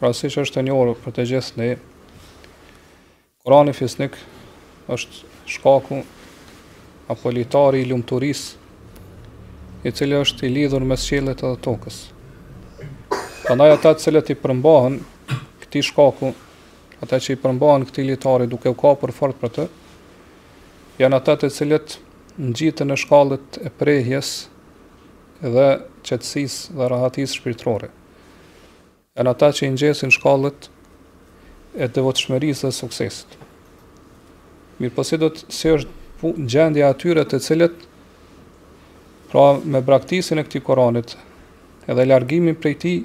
Pra siç është e njohur për të gjithë ne, Kurani fisnik është shkaku apo litari i lumturisë, i cili është i lidhur me qiellit edhe tokës. Prandaj ata të cilët i përmbahen këtij shkaku, ata që i përmbahen këtij litari duke u kapur fort për të, janë ata të cilët ngjiten në shkallët e prehjes dhe qetësisë dhe rahatisë shpirtërore. Janë ata që i ngjesin shkallët e devotshmërisë dhe suksesit. Mirëpo si do të si është gjendja e atyre të cilët pra me braktisjen e këtij Koranit edhe largimin prej tij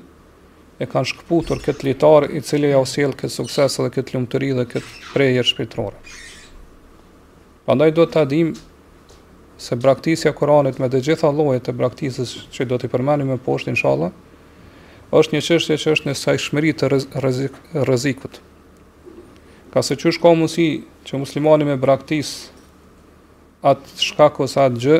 e kanë shkëputur këtë litar i cili ia u sjell këtë sukses dhe këtë lumturi dhe këtë prehje shpirtërore. Prandaj duhet ta dimë se braktisja e Kuranit me të gjitha llojet e braktisjes që do t'i përmendim më poshtë inshallah, është një çështje që është në skajshmëri të rrezik, rrezikut. Ngase qysh ka mundësi që muslimani me braktis atë shkak ose atë gjë,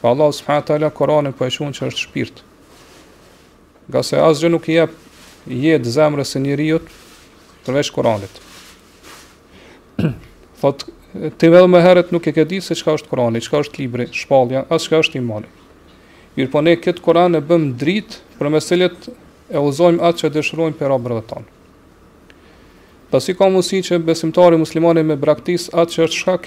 Pra Allahu subhanahu wa taala Kur'anin po e quan që është shpirt. Ngase asgjë nuk i jep jetë zemrës së njeriut përveç Kur'anit. Thotë ti vetëm më herët nuk e ke ditë se çka është Kur'ani, çka është libri, shpallja, as çka është imani. Mirëpo ne këtë Kur'an e bëmë dritë përmes së cilës e udhëzojmë atë që dëshirojmë prej robërve tanë. Pra si ka mundësi që besimtari muslimani me braktis atë që është shkak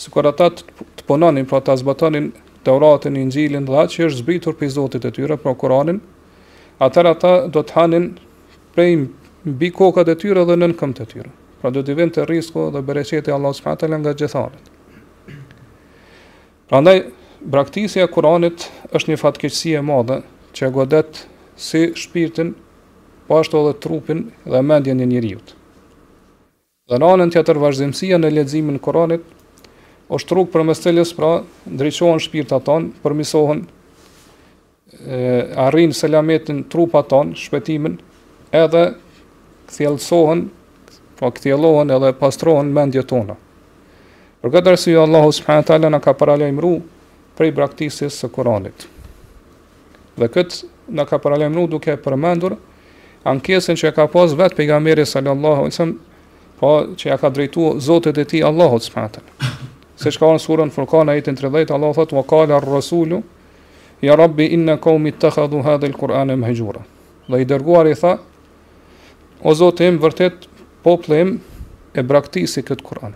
Sikur ata të punonin, pra ta zbatonin Teuratin, Inxhilin dhe atë që është zbritur prej Zotit të tyre, pra Kur'anin, atëherë ata do të hanin prej mbi kokat e tyre dhe nën këmbët e tyre. Pra do t'u vinte rrisku dhe bereqeti i Allahut subhanahu teala nga gjitha anët. Prandaj braktisja e Kur'anit është një fatkeqësi e madhe që e godet si shpirtin, po ashtu edhe trupin dhe mendjen e njeriut. Dhe në anën tjetër vazhdimësia në leximin e Kuranit është rrugë përmes së cilës pra ndriçohen shpirtat tanë, përmisohen e arrin selametin trupat tanë, shpëtimin, edhe kthjellësohen, pra kthjellëohen edhe pastrohen mendjet tona. Për këtë arsye Allahu subhanahu wa taala na ka paralajmëruar prej braktisjes së Kuranit. Dhe këtë na ka paralajmëruar duke përmendur ankesën që e ka pas vetë pejgamberi sallallahu alaihi wasallam, pra që ia ka drejtuar Zotit të tij Allahut subhanahu wa Siç ka në surën Furqan ajetin 30 Allahu thotë wa qala ar-rasulu ya rabbi inna qaumi ittakhadhu hadha al-qur'ana mahjura. Dhe i dërguari tha O Zoti im vërtet populli im e braktisi këtë Kur'an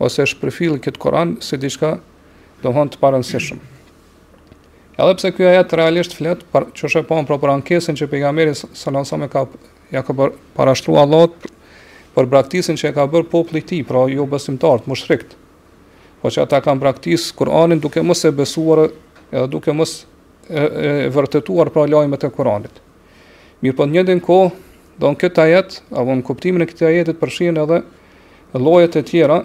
ose e shpërfilli këtë Kur'an si diçka domthon të parëndësishme. Edhe pse ky ajet realisht flet për qysh e pamë për ankesën që pejgamberi sallallahu alajhi wasallam ka ja ka bër parashtru Allahut për braktisën që e ka bër populli i tij, pra jobesimtarët, mushrikt. Pra që ata kanë braktis Kur'anin duke mos e besuar edhe duke mos e, e vërtetuar pra lajmet e Kur'anit. Mirëpo njëjtën kohë, do në këtë ajet, apo në kuptimin e këtij ajetit përfshin edhe llojet e tjera,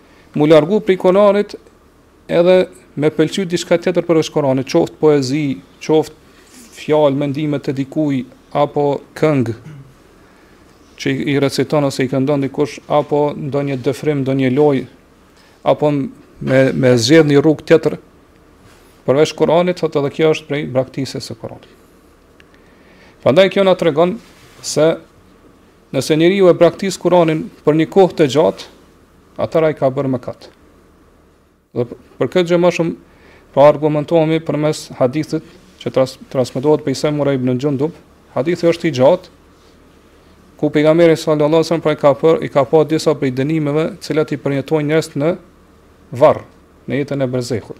Mu largu prej Koranit edhe me pëlqy diçka tjetër përveç Koranit, qoftë poezi, qoftë fjalë, mendime të dikujt, apo këngë, që i reciton ose i këndon dikush, apo ndonjë dëfrim, ndonjë lojë, apo me, me zgjedh një rrugë tjetër, përveç Koranit, thot edhe kjo është prej braktisës së Koranit. Prandaj kjo na tregon se Nëse njeriu e braktis Kur'anin për një kohë të gjatë, atëherë ai ka bërë mëkat. Dhe për këtë gjë më shumë pra po argumentohemi përmes hadithit që tras, transmetohet prej Semura ibn Xhundub, hadithi është i gjatë, ku pejgamberi sallallahu alajhi wasallam pra ka për i ka pa disa prej dënimeve, të cilat i përjetojnë njerëzit në varr, në jetën e berzahut.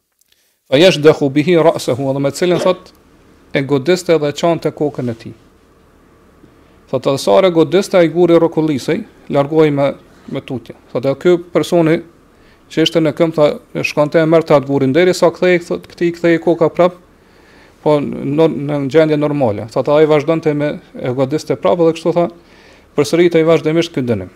Fa jesh dhe hubihi rase hu, dhe me cilin thot, e godiste dhe ia çante kokën e tij. Thot edhe sa herë e godiste, ai guri rrokullisej, largohej më, më tutje. Thot edhe ky personi, që ishte në këmbë, thot, shkonte e merrte atë gurin, derisa kthehej, thot, këtij i kthehej koka prap, pra në, në gjendje normale. Thot edhe ai vazhdonte me e godiste prap, dhe kështu thot, përsëritej vazhdimisht këtë dënim.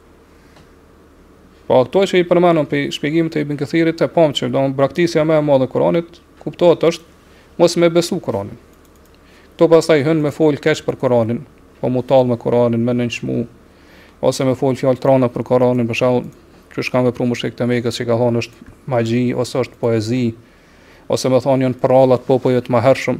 Pra ato që i përmendëm prej shpjegimit të Ibn Kathirit e pamë që do braktisja më e madhe e Kuranit kuptohet është mos me besu Kuranin. Këtu pastaj hyn me fol keq për Kuranin, apo mu tall me Kuranin, me nënçmu ose me fol fjalë t'rana për Kuranin, për shembull, qysh kanë vepru mushrikët e Mekës që kanë thonë është magji ose është poezi, ose me thonë janë prallat e popujve të mëhershëm.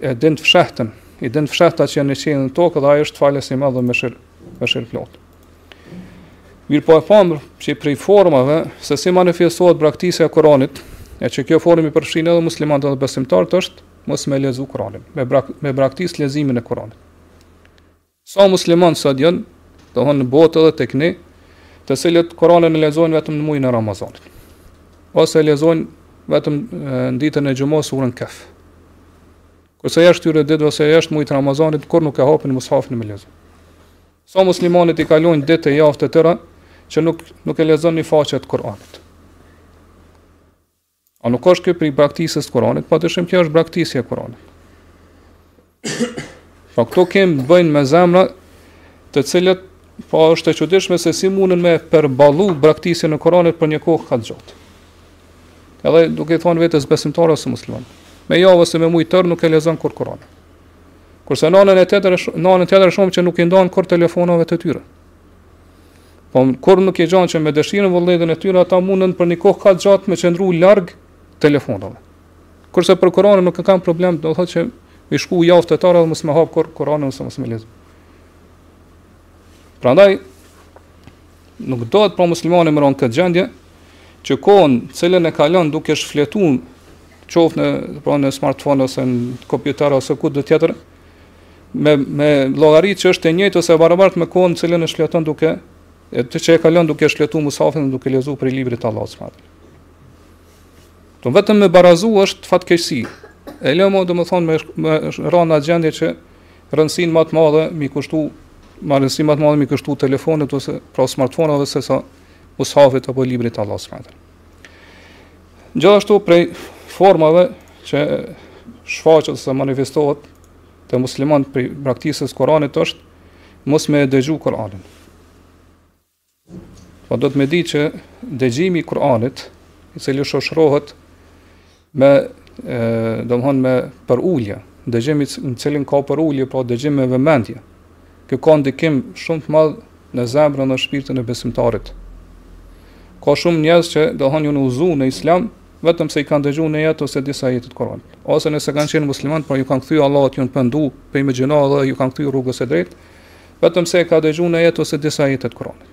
E din të fshehtën, i din të fshehtat që janë në qiej, në tokë dhe ai është falës i madh dhe mëshirë, mëshirë plotë. Mirëpo e pamë që një prej formave se si manifestohet braktisja e Koranit, e që kjo formë i përfshin edhe muslimanët dhe besimtarët është mos me lexu Koranin, me, brak, me braktis leximin e Koranit. Sa muslimanë sot janë, domethonë në botë edhe tek ne, të cilët Kur'anin e lexojnë vetëm në muajin e Ramazanit. Ose e lexojnë vetëm në ditën e xhumasë surën Kehf. Kurse jashtë këtyre ditëve ose jashtë muajit të Ramazanit kur nuk e hapin mushafin me lexu. Sa muslimanit i kalojnë ditë e javë të tëra që nuk nuk e lexon një faqe të Kur'anit. A nuk është kjo prej braktisjes të Kuranit? Pa dyshim kjo është braktisja e Kuranit. Po këtu kem të bëjmë me zemra të cilët po është e çuditshme se si mundën me përballu braktisjen e Kuranit për një kohë kaq gjatë. Edhe duke i thonë vetes besimtar ose musliman. Me javë ose me muj të tërë nuk e lexon kurrë Kur'anin. Kurse në anën e tjetër, në anën tjetër shohim që nuk iu ndan kurrë telefonave të tyre. Po kurrë nuk e gjan që me dëshirën vullnetin e tyre, ata mundën për një kohë kaq gjatë me qëndru larg telefonave. Kurse për Kuranin nuk e kanë problem, do thotë që me shku javë të tëra dhe mos me hapë kurrë Kuranin ose mos me lexu. Prandaj, nuk duhet pra muslimani me ra në këtë gjendje, që kohën të cilën e kalon duke shfletu qoftë në, pra në smartphone ose në kompjuter ose kudo tjetër, me me llogarit që është e njëjtë ose e barabartë me kohën në të cilën e shfleton duke e të që e kalon duke shfletuar musafin dhe duke lexuar prej librit të Allahut subhanahu wa Edhe vetëm me barazu është fatkeqësi. E lëre mo do të thonë me me rënë në gjendje që rëndësinë më të madhe me i kushtu më rëndësinë më të madhe me i kushtu telefonit ose pra smartphone-ave se sa musafit apo librit të Allahut subhanahu Gjithashtu prej formave që shfaqet ose manifestohet te muslimani prej braktisjes Kur'anit është mos me dëgju Kur'anin. Po duhet me ditë që dëgjimi i Kur'anit, i cili shoshrohet Me, domthon me përulje, dëgjim në të cilin ka përulje, pra dëgjim me vëmendje. Kjo ka ndikim shumë të madh në zemrën dhe shpirtin e besimtarit. Ka shumë njerëz që domethënë janë udhëzu në Islam, vetëm se e kanë dëgjuar një ajet ose disa ajete të Kur'anit. Ose nëse kanë qenë musliman, por iu kanë kthyer Allahut, janë pendu prej mëkateve dhe iu kanë kthyer rrugës së drejtë, vetëm se e ka dëgjuar një ajet ose disa ajete të Kur'anit.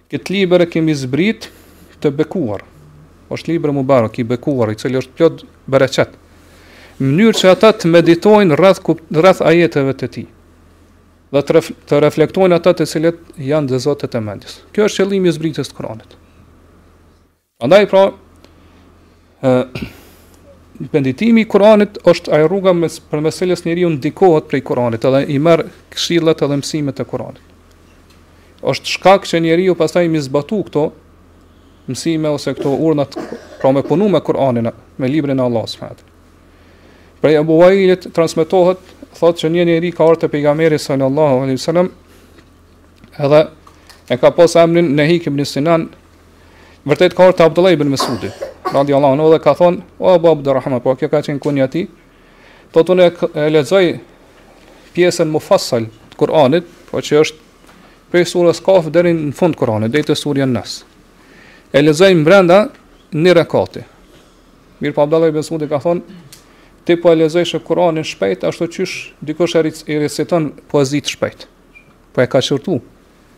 Këtë libër e kemi zbrit të bekuar. Është libër mubarak i bekuar, i cili është plot bereqet. Në mënyrë që ata të meditojnë rreth rreth ajeteve të tij dhe të, ref, të reflektojnë ata të cilët janë të zotët e mendjes. Kjo është qëllimi i zbritjes të Kur'anit. Andaj pra, ë meditimi i Kur'anit është ajo rruga nëpërmes së cilës njeriu ndikohet prej Kur'anit, edhe i merr këshillat edhe mësimet e Kur'anit. Është shkak që njeriu pastaj me zbatu këto mësime ose këto urdhna pra me punu me Kur'anin, me librin e Allahut subhanahu Prej Abu Wailit transmetohet thot që një njeri ka ardhur te pejgamberi sallallahu alaihi wasallam edhe e ka pas emrin Nehik ibn Sinan Vërtet ka ardhur Abdullah ibn Mesudi, radiallahu anhu, dhe ka thonë, o Abu Abdurrahman, po kjo ka qenë kunja e tij, thot unë e lexoj pjesën mufassal të Kur'anit, po që është prej surës Kaf deri në fund Kur'anit, deri te surja Nas. E lexoj brenda një rekati. Mirëpo Abdullah ibn Mesudi ka thonë, ti po e lexosh Kur'anin shpejt ashtu qysh dikush e reciton poezitë shpejt. Po e ka qortu.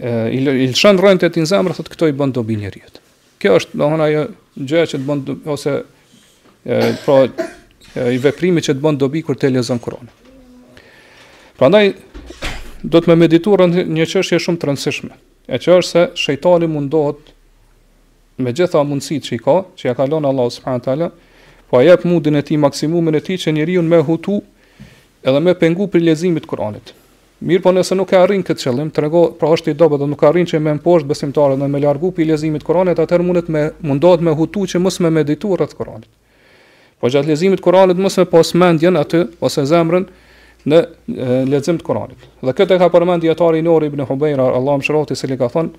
I lëshon rrënjët e tij në zemër, thotë kjo i bën dobi njeriut. Kjo është domthonë ajo gjë që të bën ose e, pra i veprimi që të bën dobi kur të lexon Kur'anin. Prandaj do të meditojmë një çështje shumë të rëndësishme, e që është se shejtani mundohet me gjitha mundësit që i ka, që ja ka lënë Allahu subhanahu teala, pra ai jep mundin e tij maksimumin e tij që njeriun me hutu edhe me pengu pi leximit Kur'anit. Mirëpo nëse nuk e arrin këtë qëllim, trego, pra është i dobët dhe nuk arrin që me mposhtë besimtarin dhe me largu pi leximit Kuranit atëherë mundet me mundohet me hutu që mos me meditu rreth Kuranit. Po gjatë leximit Kuranit mos me pas mendjen aty ose zemrën në lexim të Kuranit. Dhe këtë e ka përmend dietari i njohur ibn Hubejra, Allahu e mëshiroftë, i cili ka thënë: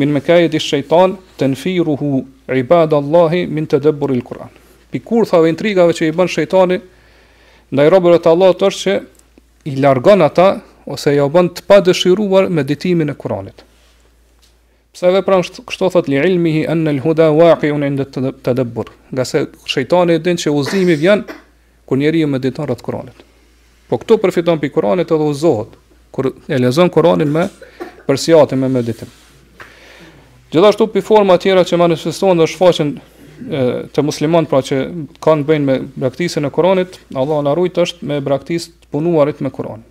Min mekajidi shejtan tenfiruhu ibadallahi min tedebburil Kur'an. Pi kurthave intrigave që i bën shejtani, ndaj robëve të Allahut është që i largon ata ose ja bën të padëshiruar meditimin e Kuranit. Pse vepron kështu thot li ilmihi an al huda waqi'un ind at tadabbur. Ngase shejtani e din që udhëzimi vjen kur njeriu mediton rreth Kuranit. Po këtu përfiton pi Kuranit edhe udhëzohet kur e lexon Kuranin me përsiatje me meditim. Gjithashtu pi formave tjera që manifestohen dhe shfaqen te muslimani pra që kanë të bëjnë me braktisjen e Kuranit, Allah na ruajt është me braktis të punuarit me Kuran.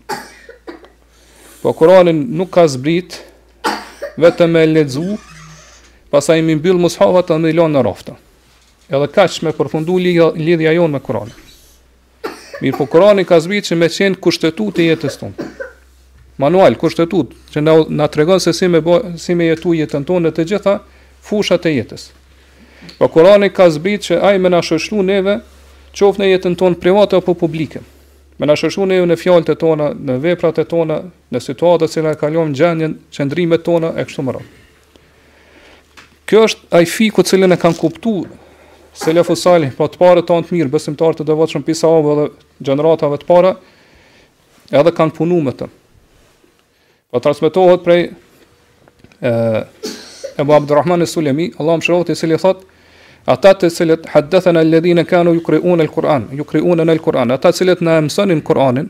Po Kuranin nuk ka zbrit, vetëm me lexu, pastaj m'i mbyllë mushafat dhe me i lonë në rafta. Edhe kaq me përfundu lidhja jonë me Kuranin. Mirëpo Kurani ka zbrit që me qenë kushtetutë e jetës tonë. Manual, kushtetutë, që na, na tregon se si me, bo, si me jetu jetën tonë në të gjitha fushat e jetës. Po Kurani ka zbrit që ai me na shoqëru neve qoftë në jetën tonë private apo publike. Me na shoqëru neve në fjalët e tona, në veprat e tona, në situatat që na kalojnë, gjendjen, qëndrimet tona e kështu me radhë. Ky është ai fikhu të cilin e kanë kuptu selefu salih, pra të parët tanë të mirë, besimtarët e devotshëm pi sahabëve dhe gjeneratave të para, edhe kanë punu me të. Pra po transmitohet prej e, Ebu Abdurrahman es-Sulemi, Allahu e mëshiroftë i cili thot, ata të cilët haddethena elledhine kanu jukriune el-Kur'an, jukriunena el-Kur'an, ata të cilët na e mësonin Kur'anin,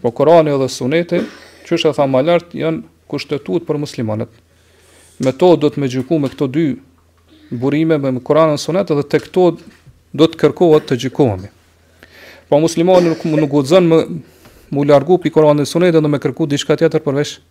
Po Kurani dhe Suneti, qysh e tha ma lart, janë kushtetutë për muslimanët. Me to duhet me gjyku me këto dy burime me Kur'anin dhe Sunetin dhe tek to duhet të kërkohet të gjykohemi. Po muslimani nuk më nuk guxon me u largu pi Kur'anit dhe Sunetit dhe me kërku diçka tjetër përveç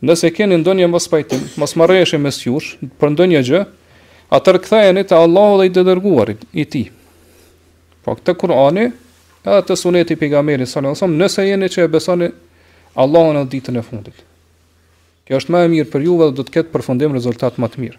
Nëse keni ndonjë mospajtim, mosmarrëveshje mes jush për ndonjë gjë, atëherë ktheheni te Allahu dhe te i dërguari i tij. Po këtë Kur'ani edhe te suneti i pejgamberit sallallahu alajhi wasallam, nëse jeni që e besoni Allahun dhe ditën e fundit. Kjo është ma e mirë për juve dhe do të ketë përfundim rezultat ma të mirë.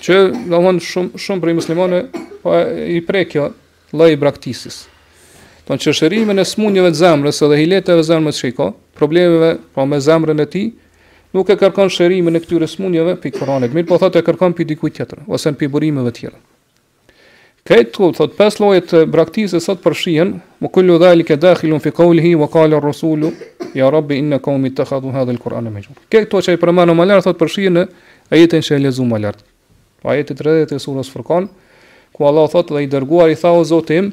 Që domethonë shumë shumë prej muslimanëve, po i prek kjo lloj braktisje. Domethonë që shërimin e smundjeve të zemrës dhe hileteve të zemrës që i ka, problemeve po me zemrën e tij, nuk e kërkon shërimin e këtyre smundjeve pi Kur'anit, mirëpo thotë e kërkon pi dikujt tjetër ose pi burimeve të tjera. Këto thot pesë lloje të braktisjes thot përfshihen, "Wa kullu zalika dakhilun fi qawlihi wa qala ar-rasulu ya rabbi inna qawmi ittakhadhu hadha al-Qur'ana mahjura." Këto që i përmendëm më lart thot përfshihen në ajetin që e lexuam më lart. Po ajeti 30 të surës Furqan, ku Allah thot dhe i dërguari tha o Zoti im,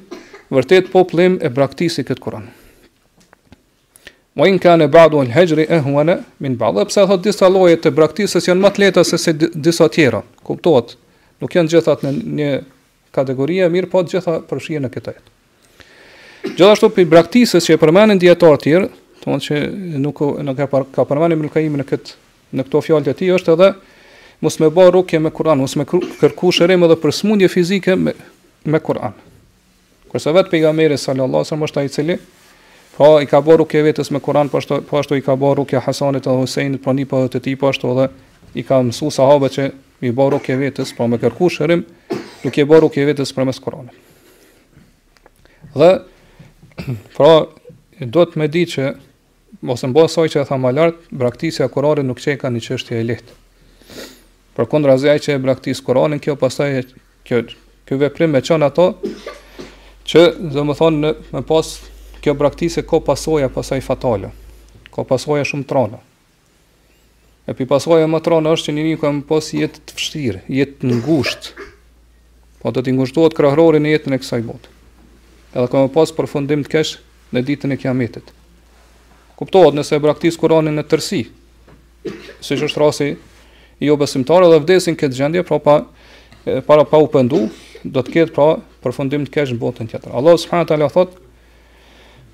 vërtet populli im e braktisi këtë Kur'an. Wa in kana ba'du al-hajri ahwana min ba'd. Edhe pse thot disa lloje të braktisjes janë më të lehta se se disa tjera. Kuptohet, nuk janë gjithat në një kategori, mirëpo të gjitha përfshihen në këtë ajet. Gjithashtu pi braktisjes që e përmendën dietar të tjerë, domethonë që nuk nuk e për, ka përmendur Ibn Kajimi në këtë në këto fjalë të tij është edhe mos me bë rukje me Kur'an, mos me kërku shërim edhe për smundje fizike me me Kur'an. Kurse vetë pejgamberi sallallahu alajhi wasallam është ai i cili pra i ka bërë rukje vetes me Kur'an, po ashtu po ashtu i ka bërë rukje Hasanit dhe Husajnit, pra nipave të tij po ashtu edhe i ka mësu sahabët që me i bërë rukje vetes, pra me kërku shërim, duke i bërë rukje vetes përmes Kur'anit. Dhe pra duhet me di që Ose në bazë asaj që e tha ma lart, braktisja e Kur'anit nuk qenka një çështje e lehtë. Përkundrazi ai që e braktis Kur'anin, kjo pastaj kjo ky veprim e çon ato që domethonë me pas kjo braktisje ka pasoja pastaj fatale. Ka pasoja shumë të rona. E pi pasojave më të rona është që njeri ka me pas jetë të vështirë, jetë të ngushtë, po do t'i ngushtohet krahërori në jetën e kësaj bote. Edhe ka me pas përfundim të keq në ditën e kiametit. Kuptohet nëse e braktis kuranin në tërsi, siç është rasi i jobesimtarit dhe vdes në këtë gjendje, pra pa, para pa u pendu, do të ketë pra përfundim të keq në botën tjetër. Allah subhanahu wa taala thotë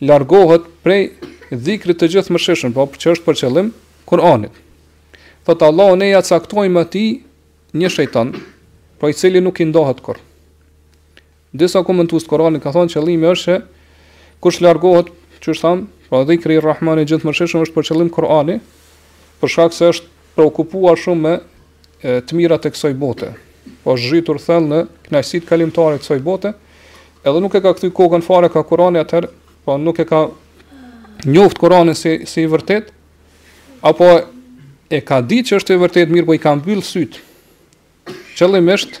largohet prej dhikrit të Gjithëmëshirshmit, po që është për qëllim Kur'anit. Thotë Allahu ne ja caktojmë atij një shejtan, po i cili nuk i ndohet kurrë. Disa komentues të Kur'anit kanë thënë qëllimi është se kush largohet, siç thamë, pra dhikri i Rahmanit Gjithëmëshirshëm është për qëllim Kur'ani, për shkak se është preokupuar shumë me të mirat e kësaj bote. Po është zhytur thellë në kënaqësitë kalimtare të kësaj bote, edhe nuk e ka kthy kokën fare ka Kurani atëherë, po nuk e ka njoft Kur'anin si si i vërtet, apo e ka ditë që është i vërtet mirëpo i ka mbyll sytë qëllimisht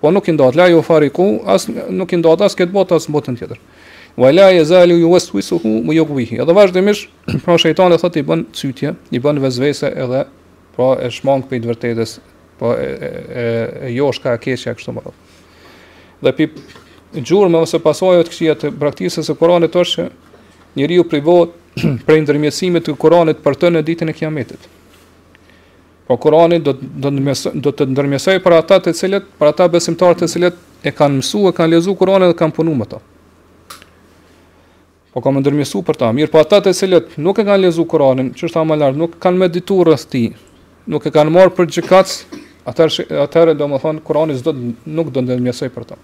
Po nuk i ndahet, la jufarikuhu, as nuk i ndahet, as në këtë botë, as në botën tjetër. Wa la jezalu juweswisuhu we jugvihi. Edhe vazhdimisht, pra shejtani thotë i bën cytje, i bën vesvese edhe, pra e shmang prej të vërtetës, pra e, e, e, e josh ka e keqja, kështu me radhë. Dhe prej gjurmëve ose pasojave të këqija të braktisjes së Kuranit është që njeriu privohet prej ndërmjetësimit të Kuranit për të në ditën e kijametit. Po Kurani do do të mëso, do të ndërmjetësojë për ata të cilët, për ata besimtarë të cilët e kanë mësuar, kanë lexuar Kur'anin dhe kanë punuar me të. Po ka me ndërmjetsu për ta. Mirëpo ata të cilët nuk e kanë lexuar Kur'anin, që është më lart, nuk kanë medituar rreth tij, nuk e kanë marrë për gjykatës, atëherë atëherë domethënë Kur'ani s'do nuk do ndërmjetësojë për ta.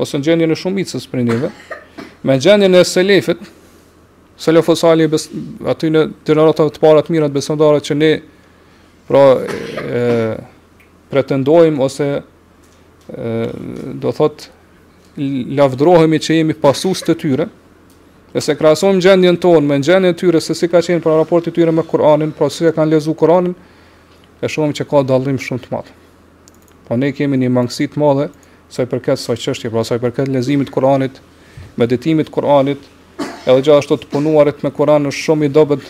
ose në gjendjen e shumicës prej neve, me gjendjen e selefit, selefu salih, pra atyre gjeneratave të para të mira të besimtarëve që ne pra e, pretendojmë ose e, domethënë lavdrohemi që jemi pasues të tyre. Nëse krahasojmë gjendjen tonë me gjendjen e tyre se si ka qenë pra raporti i tyre me Kur'anin, pra si e kanë lexuar Kur'anin, e shohim që ka dallim shumë të madh. Po ne kemi një mangësi të madhe sa i përket kësaj çështje, pra sa i përket leximit të Kuranit, meditimit të Kuranit, edhe gjithashtu të punuarit me Kur'an është shumë i dobët,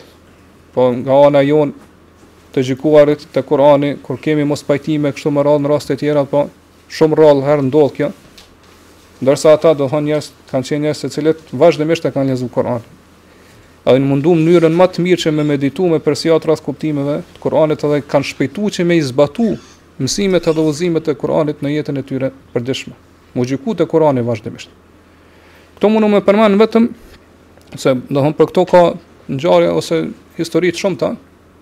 po nga ana jonë të gjykuarit te Kur'ani, kur kemi mospajtime kështu me radhë në raste tjera, po shumë rrallë herë ndodh kjo, ndërsa ata domethënë njerëz, kanë qenë njerëz të cilët vazhdimisht e kanë lexuar Kur'anin. Edhe janë mundu në mënyrën më të mirë që me meditu me përsiat rreth kuptimeve të Kur'anit edhe kanë shpejtu që me i zbatu mësimet edhe udhëzimet e Kur'anit në jetën e tyre të përditshme. Me u gjyku te Kur'ani vazhdimisht. Këtu mundem me përmend vetëm se domethënë për këto ka ngjarje ose histori të shumta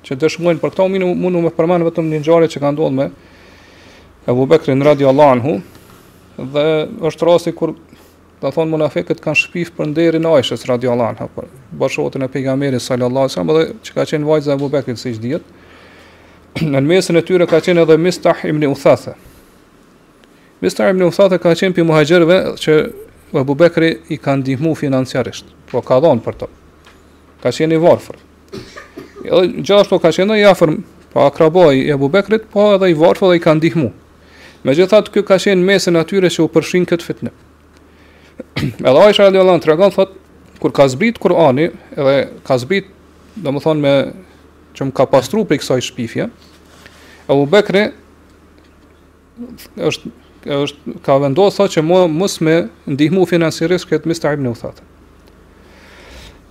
që dëshmojnë për këto mundem, mundem me përmend vetëm një ngjarje që ka ndodhë me Ebu Bekrin radijallahu anhu dhe është rasti kur Do thonë munafikët kanë shpif për nderin e Aishës radhiyallahu anha, për bashkëshorten e pejgamberit sallallahu alaihi wasallam dhe që ka qenë vajza e Abu Bekrit siç dihet. Në mesin e tyre ka qenë edhe Mistah ibn Uthatha. Mistah ibn Uthatha ka qenë prej muhaxhirëve që Abu Bekri i ka ndihmu financiarisht, po ka dhënë për to. Ka qenë i varfër. Edhe gjithashtu ka qenë i afërm pra akraba i Abu Bekrit, po edhe i varfër dhe i ka ndihmu. Megjithatë ky ka qenë në mesin atyre që u përfshin në këtë fitnë. edhe Aisha radiuallahu anha tregon thot kur ka zbrit Kur'ani dhe ka zbrit domethënë me që më ka pastru prej kësaj shpifje, Abu Bekri është, është ka vendosë thot që më mos me ndihmu financiarisht këtë Mistah ibn Uthatha.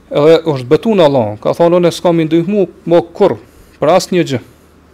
Edhe është betu në Allah, ka thonë unë s'kam me i ndihmu më kurrë, për asnjë gjë.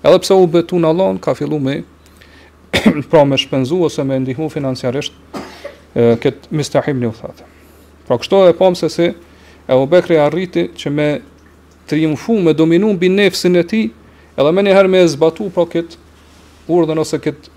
Edhe pse u betu në Allahun, ka fillu me pra me shpenzu ose me ndihmu financiarisht këtë Mistah ibn Uthatha. Pra kështu e pamë se si Abu Bekri arriti që me triumfu, me dominu mbi nefsin e tij, edhe menjëherë me e zbatu pra këtë urdhër ose këtë